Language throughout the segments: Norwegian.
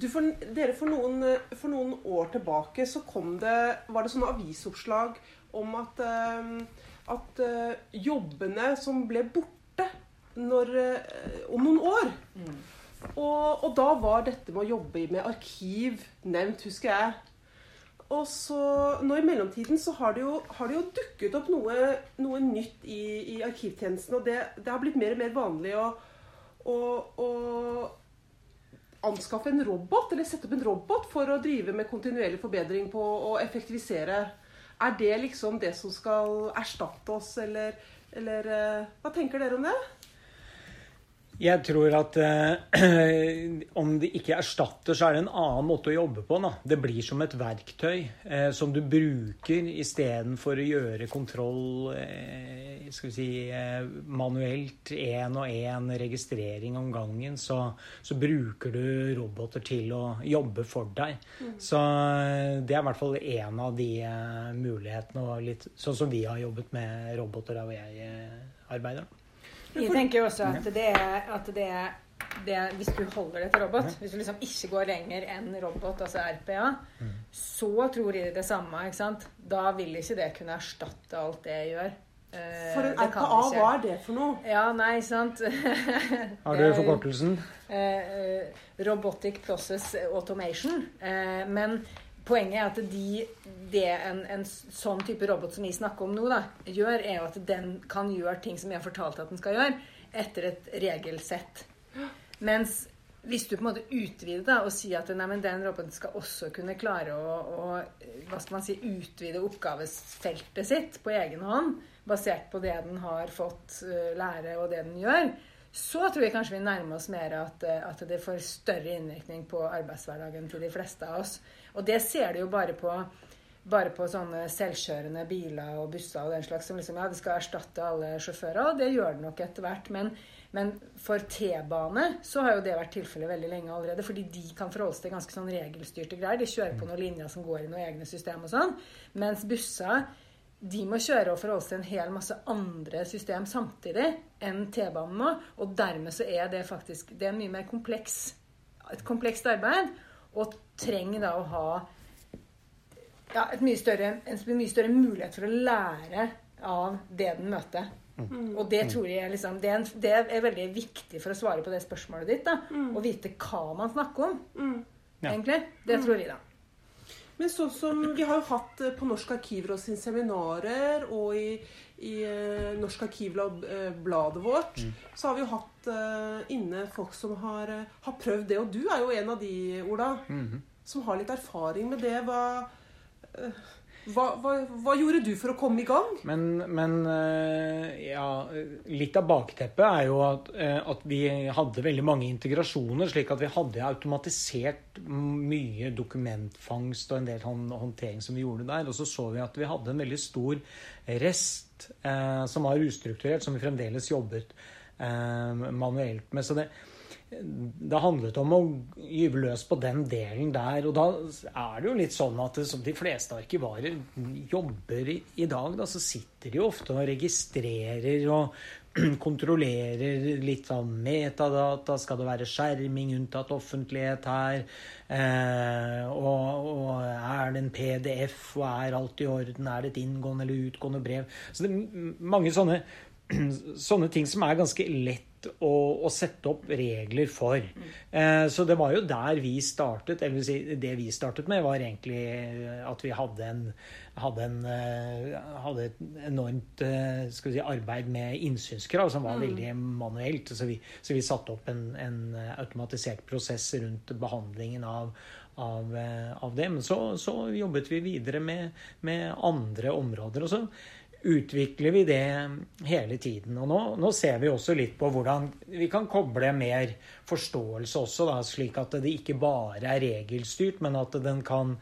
Du, for, dere, for noen, for noen, år tilbake så kom det, var det sånne avisoppslag om at, uh, at uh, jobbene som ble borte når, uh, om noen år mm. og, og, da var dette med å jobbe med arkiv nevnt, husker jeg. Og så, nå I mellomtiden så har det jo, har det jo dukket opp noe, noe nytt i, i, arkivtjenesten. Og det, det, har blitt mer og mer vanlig å, å, å, anskaffe en robot, eller sette opp en robot for å drive med kontinuerlig forbedring på å effektivisere. Er det liksom det som skal erstatte oss, eller, eller eh, Hva tenker dere om det? Jeg tror at eh, om det ikke erstatter, så er det en annen måte å jobbe på. Da. Det blir som et verktøy eh, som du bruker istedenfor å gjøre kontroll eh, si, eh, manuelt, én og én registrering om gangen. Så, så, bruker du roboter til å jobbe for deg. Mm. Så eh, det er i hvert fall én av de eh, mulighetene, litt sånn som vi har jobbet med roboter der hvor jeg arbeider. Jeg tenker jo også at det er, at det er det, hvis du holder det til robot, hvis du liksom ikke går lenger enn robot, altså RPA, mm. så tror jeg det samme. ikke sant? Da vil ikke det kunne erstatte alt det jeg gjør. Uh, for en RPA, hva er det for noe? Ja, nei, sant Har du forkortelsen? Uh, robotic Process Automation. Men Poenget er at de, det en, en, sånn type robot som vi snakker om nå, da, gjør, er jo at den kan gjøre ting som vi har fortalt at den skal gjøre, etter et regelsett. Mens hvis du på en måte utvider da, og sier at nei, den roboten skal også kunne klare å, å hva skal man si, utvide oppgavesfeltet sitt på egen hånd, basert på det den har fått uh, lære og det den gjør, så tror jeg kanskje vi nærmer oss mer at, eh, at det får større innvirkning på arbeidshverdagen til de fleste av oss. Og det ser du jo bare på, bare på sånne selvkjørende biler og busser og den slags som liksom, ja, det skal erstatte alle sjåfører. Og det gjør det nok etter hvert. Men, men for T-bane så har jo det vært tilfellet veldig lenge allerede. Fordi de kan forholde seg til ganske sånn regelstyrte greier. De kjører på noen linjer som går i noen egne system og sånn. Mens busser de må kjøre og forholde seg til en hel masse andre system samtidig enn T-banen må. Og dermed så er det faktisk det er mye mer kompleks, et komplekst arbeid. Og trenger da å ha ja, mye større, en mye større mulighet for å lære av det den møter. Mm. Og det tror jeg liksom, det er, en, det er, veldig viktig for å svare på det spørsmålet ditt. da, mm. Å vite hva man snakker om, mm. egentlig. Det mm. tror jeg, da. Men sånn som Vi har jo hatt eh, på Norsk Arkivråd sine seminarer og i, i uh, Norsk Arkivblad-bladet vårt, mm. så har vi jo hatt inne folk som har, har, prøvd det. Og du er jo en av de, Ola, mm -hmm. som har litt erfaring med det. Hva hva, hva, hva, gjorde du for å komme i gang? Men, men eh, ja, litt av bakteppet er jo at, eh, at, vi hadde veldig mange integrasjoner, slik at vi hadde automatisert mye dokumentfangst og en del håndtering som vi gjorde der. Og så så vi at vi hadde en veldig stor rest eh, som var ustrukturert, som vi fremdeles jobbet eh, manuelt med. Så det, det handlet om å gyve løs på den delen der. Og da er det jo litt sånn at som de fleste arkivarer jobber i, dag, da, så sitter de jo ofte og registrerer og kontrollerer litt sånn metadata. Skal det være skjerming unntatt offentlighet her? Eh, og, og, er det en PDF, og er alt i orden? Er det et inngående eller utgående brev? Så det er mange sånne, sånne ting som er ganske lett å, å, sette opp regler for. Eh, så det var jo der vi startet. Eller si, det vi startet med, var egentlig at vi hadde, en, hadde, en, eh, hadde et enormt eh, si, arbeid med innsynskrav som var mm. veldig manuelt. Så vi, så vi satte opp en, en, automatisert prosess rundt behandlingen av, av, eh, av det. Men så, så, jobbet vi videre med, med andre områder. og så utvikler vi det hele tiden. Og nå, nå, ser vi også litt på hvordan vi kan koble mer forståelse også, da, slik at det ikke bare er regelstyrt, men at den kan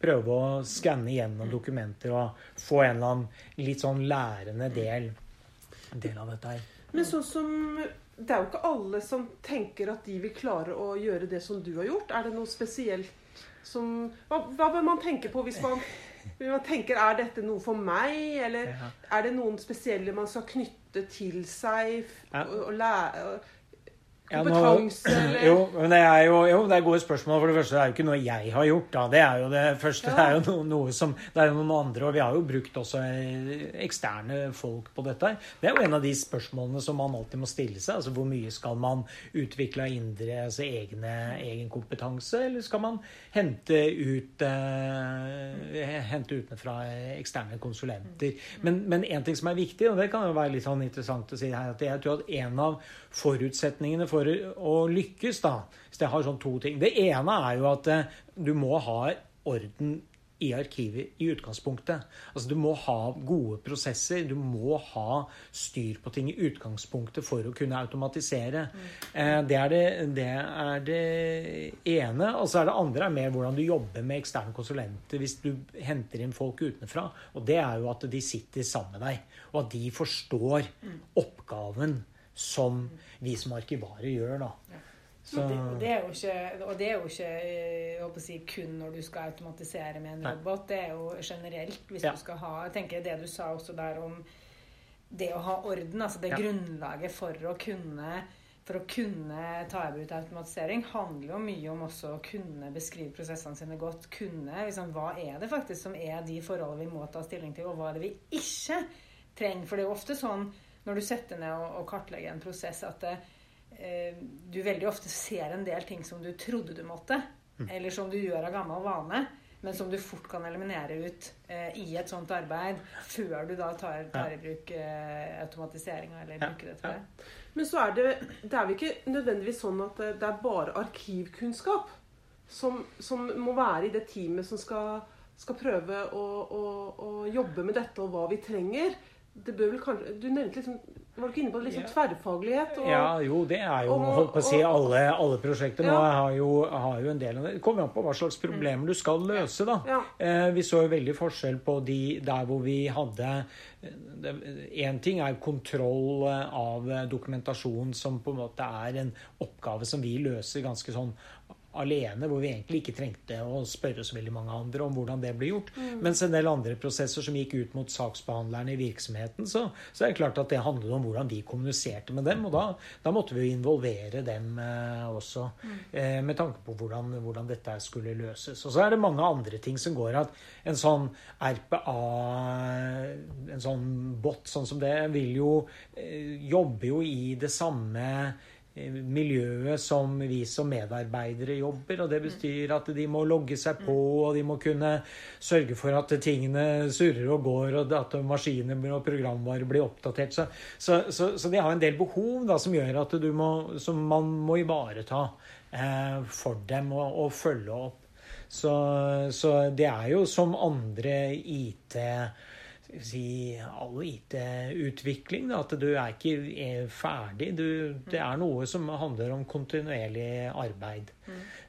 prøve å skanne gjennom dokumenter og få en eller annen litt sånn lærende del, del av dette her. Men sånn som Det er jo ikke alle som tenker at de vil klare å gjøre det som du har gjort. Er det noe spesielt som Hva, hva bør man tenke på hvis man man tenker er dette noe for meg, eller ja. er det noen spesielle man skal knytte til seg? Og, og lære, Ja, nå- Kompetanse eller Jo, men det er jo, jo, det er gode spørsmål. For det første det er jo ikke noe jeg har gjort. da. Det er jo det første. Det er jo noe, noe som, det er jo noen andre, og vi har jo brukt også eh, eksterne folk på dette. Det er jo en av de spørsmålene som man alltid må stille seg. altså Hvor mye skal man utvikle av indre, altså egne, egen kompetanse, eller skal man hente ut eh, hente utenfra eksterne konsulenter? Men, men en ting som er viktig, og det kan jo være litt sånn interessant å si her, at jeg tror at en av forutsetningene for å lykkes, da Hvis jeg har sånn to ting Det ene er jo at eh, du må ha orden i arkivet i utgangspunktet. Altså Du må ha gode prosesser. Du må ha styr på ting i utgangspunktet for å kunne automatisere. Mm. det, er det, det er det ene. Og så er det andre er mer hvordan du jobber med eksterne konsulenter hvis du henter inn folk utenfra. Og det er jo at de sitter sammen med deg, og at de forstår oppgaven som vi som arkivarer gjør. da. Så, Det, og det er ikke, og det er jo ikke eh, jeg håper å si, kun når du skal automatisere med en Nei. robot. Det er jo generelt hvis Ja. du skal ha Jeg tenker det du sa også der om det å ha orden, altså det Ja. grunnlaget for å kunne for å kunne ta i bruk automatisering handler jo mye om også å kunne beskrive prosessene sine godt. Kunne liksom, Hva er det faktisk som er de forholdene vi må ta stilling til, og hva er det vi ikke trenger? For det er jo ofte sånn når du setter ned og, og kartlegger en prosess, at det, eh, du veldig ofte ser en del ting som du trodde du måtte, eller som du gjør av gammel vane, men som du fort kan eliminere ut eh, i et sånt arbeid før du da tar, tar i bruk eh, automatiseringa eller Ja, bruker det til det. Men så er det, det er vel ikke nødvendigvis sånn at det det er bare arkivkunnskap som, som må være i det teamet som skal, skal prøve å, å, å jobbe med dette, og hva vi trenger. Det bør vel kanskje, Du nevnte liksom Var du ikke inne på liksom tverrfaglighet? Og, Ja, jo, det er jo holdt på å si alle, alle prosjekter nå Ja. har jo, har jo en del av det. Det kommer an på hva slags problemer du skal løse, da. Ja. Eh, vi så jo veldig forskjell på de der hvor vi hadde Én ting er kontroll eh, av dokumentasjon, som på en måte er en oppgave som vi løser ganske sånn alene, hvor vi egentlig ikke trengte å spørre så veldig mange andre om hvordan det ble gjort. Mens en del andre prosesser som gikk ut mot saksbehandlerne i virksomheten, så, så er det klart at det handlet om hvordan vi kommuniserte med dem. Og da, da måtte vi jo involvere dem eh, også, eh, med tanke på hvordan, hvordan dette skulle løses. Og så er det mange andre ting som går at en sånn RPA, en sånn bot sånn som det, vil jo eh, jobbe jo i det samme miljøet som vi som medarbeidere jobber. Og det bestyr at de må logge seg på, og de må kunne sørge for at tingene surrer og går, og at maskiner og programvare blir oppdatert. Så, så, så, så de har en del behov da, som gjør at du må, som man må ivareta eh, for dem og, og følge opp. Så, så det er jo som andre IT skal vi si, all IT-utvikling. At du er ikke er ferdig. Du, det er noe som handler om kontinuerlig arbeid.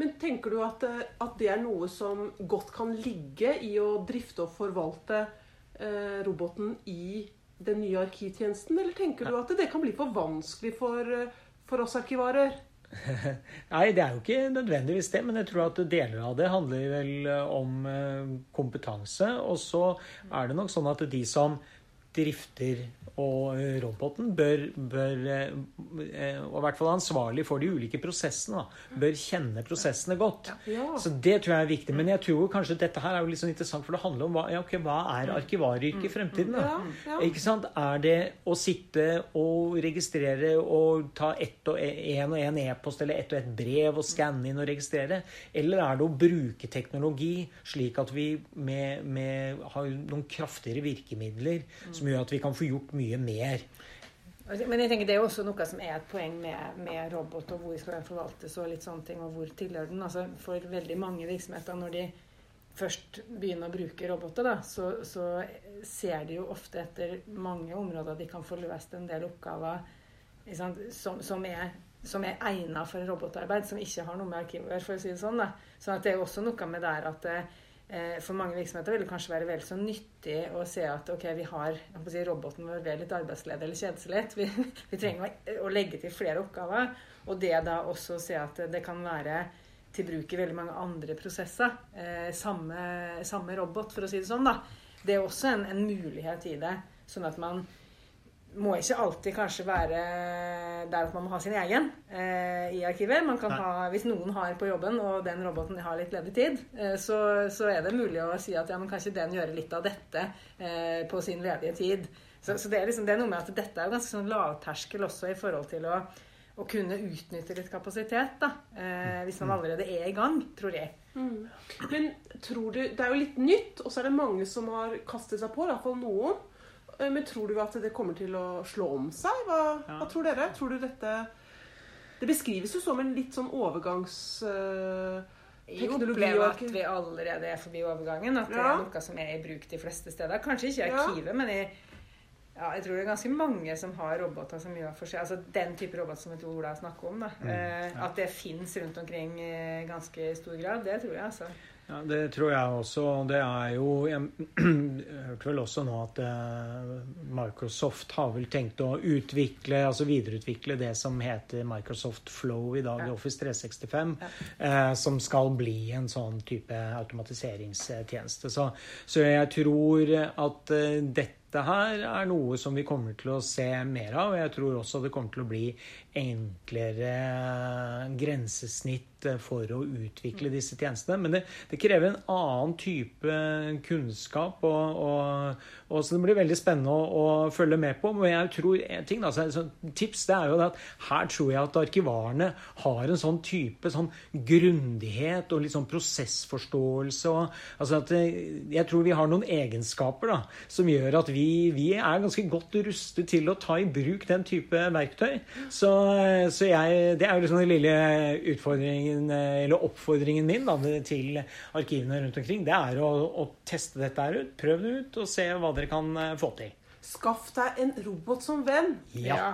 Men tenker du at, eh, at det er noe som godt kan ligge i å drifte og forvalte eh, roboten i den nye arkivtjenesten? Eller tenker du at det kan bli for vanskelig for, eh, for oss arkivarer? Nei, det er jo ikke nødvendigvis det, men jeg tror at deler av det handler vel om eh, kompetanse. Og så er det nok sånn at de som drifter og eh, roboten bør, bør eh, og i hvert fall ansvarlig for de ulike prosessene, da, bør kjenne prosessene godt. Ja. Så det tror jeg er viktig. Men jeg tror kanskje dette her er jo litt sånn interessant, for det handler om hva, ja, ok, hva er arkivaryrket i fremtiden. da? Ja. Ikke sant? Er det å sitte og registrere og ta ett og en og en e-post eller ett og ett brev og skanne inn og registrere? Eller er det å bruke teknologi slik at vi med, med, har noen kraftigere virkemidler som gjør at vi kan få gjort mye mer? Altså, Men jeg tenker det er jo også noe som er et poeng med, med robot, og hvor skal den forvaltes, og litt sånne ting, og hvor tilhører den. Altså, for veldig mange virksomheter, når de først begynner å bruke roboter, da, så, så ser de jo ofte etter mange områder de kan få løst en del oppgaver sant, som, som er som er egnet for robotarbeid, som ikke har noe med arkivet å gjøre, for å si det sånn. da. Så at det er også noe med der at eh, for mange virksomheter vil det kanskje være vel så nyttig å se at ok, vi har si, roboten vår ved litt arbeidsledig eller kjedelig. Vi, vi trenger å legge til flere oppgaver. Og det da også å se at det kan være til bruk i veldig mange andre prosesser. Eh, samme, samme robot, for å si det sånn. da. Det er også en, en mulighet i det. Sånn at man må ikke alltid kanskje være der at man må ha sin egen eh, i arkivet. Man kan ha, hvis noen har på jobben, og den roboten har litt ledig tid, eh, så, så, er det mulig å si at ja, men kan ikke den gjøre litt av dette eh, på sin ledige tid. Så, så det, er liksom, det, er noe med at dette er jo ganske sånn lavterskel også i forhold til å, å kunne utnytte litt kapasitet, da. Eh, hvis man allerede er i gang, tror jeg. Mm. Men tror du Det er jo litt nytt, og så er det mange som har kastet seg på, iallfall noen. Eh, men tror du at det kommer til å slå om seg? Hva, ja. hva tror dere? Tror du dette Det beskrives jo som en litt sånn overgangs... Uh, jeg opplever at vi allerede er forbi overgangen. At det er noe som er i bruk de fleste steder. Kanskje ikke i arkivet, ja. men i, ja, jeg tror det er ganske mange som har roboter som gjør for seg Altså den type robot som jeg tror Ola snakker om. da. Mm, eh, ja. At det fins rundt omkring i ganske stor grad, det tror jeg. altså. Ja, Det tror jeg også. Det er jo Jeg hørte vel også nå at uh, Microsoft har vel tenkt å utvikle, altså videreutvikle det som heter Microsoft Flow i dag, ja. Office 365, ja. uh, som skal bli en sånn type automatiseringstjeneste. Så, så jeg tror at uh, dette her er noe som vi kommer til å se mer av. og Jeg tror også det kommer til å bli enklere grensesnitt for å utvikle disse tjenestene. Men det, det krever en annen type kunnskap, og, og, og, så det blir veldig spennende å, å, følge med på. Men jeg tror en ting, altså, tips det er jo at her tror jeg at arkivarene har en sånn type sånn grundighet og litt sånn prosessforståelse. Og, altså at jeg tror vi har noen egenskaper da, som gjør at vi, vi er ganske godt rustet til å ta i bruk den type verktøy. Så, så jeg, det er jo liksom den lille utfordringen eller oppfordringen min da, til arkivene rundt omkring, det er å, å teste dette her ut. Prøv det ut, og se hva dere kan eh, få til. Skaff deg en robot som venn. Ja. ja.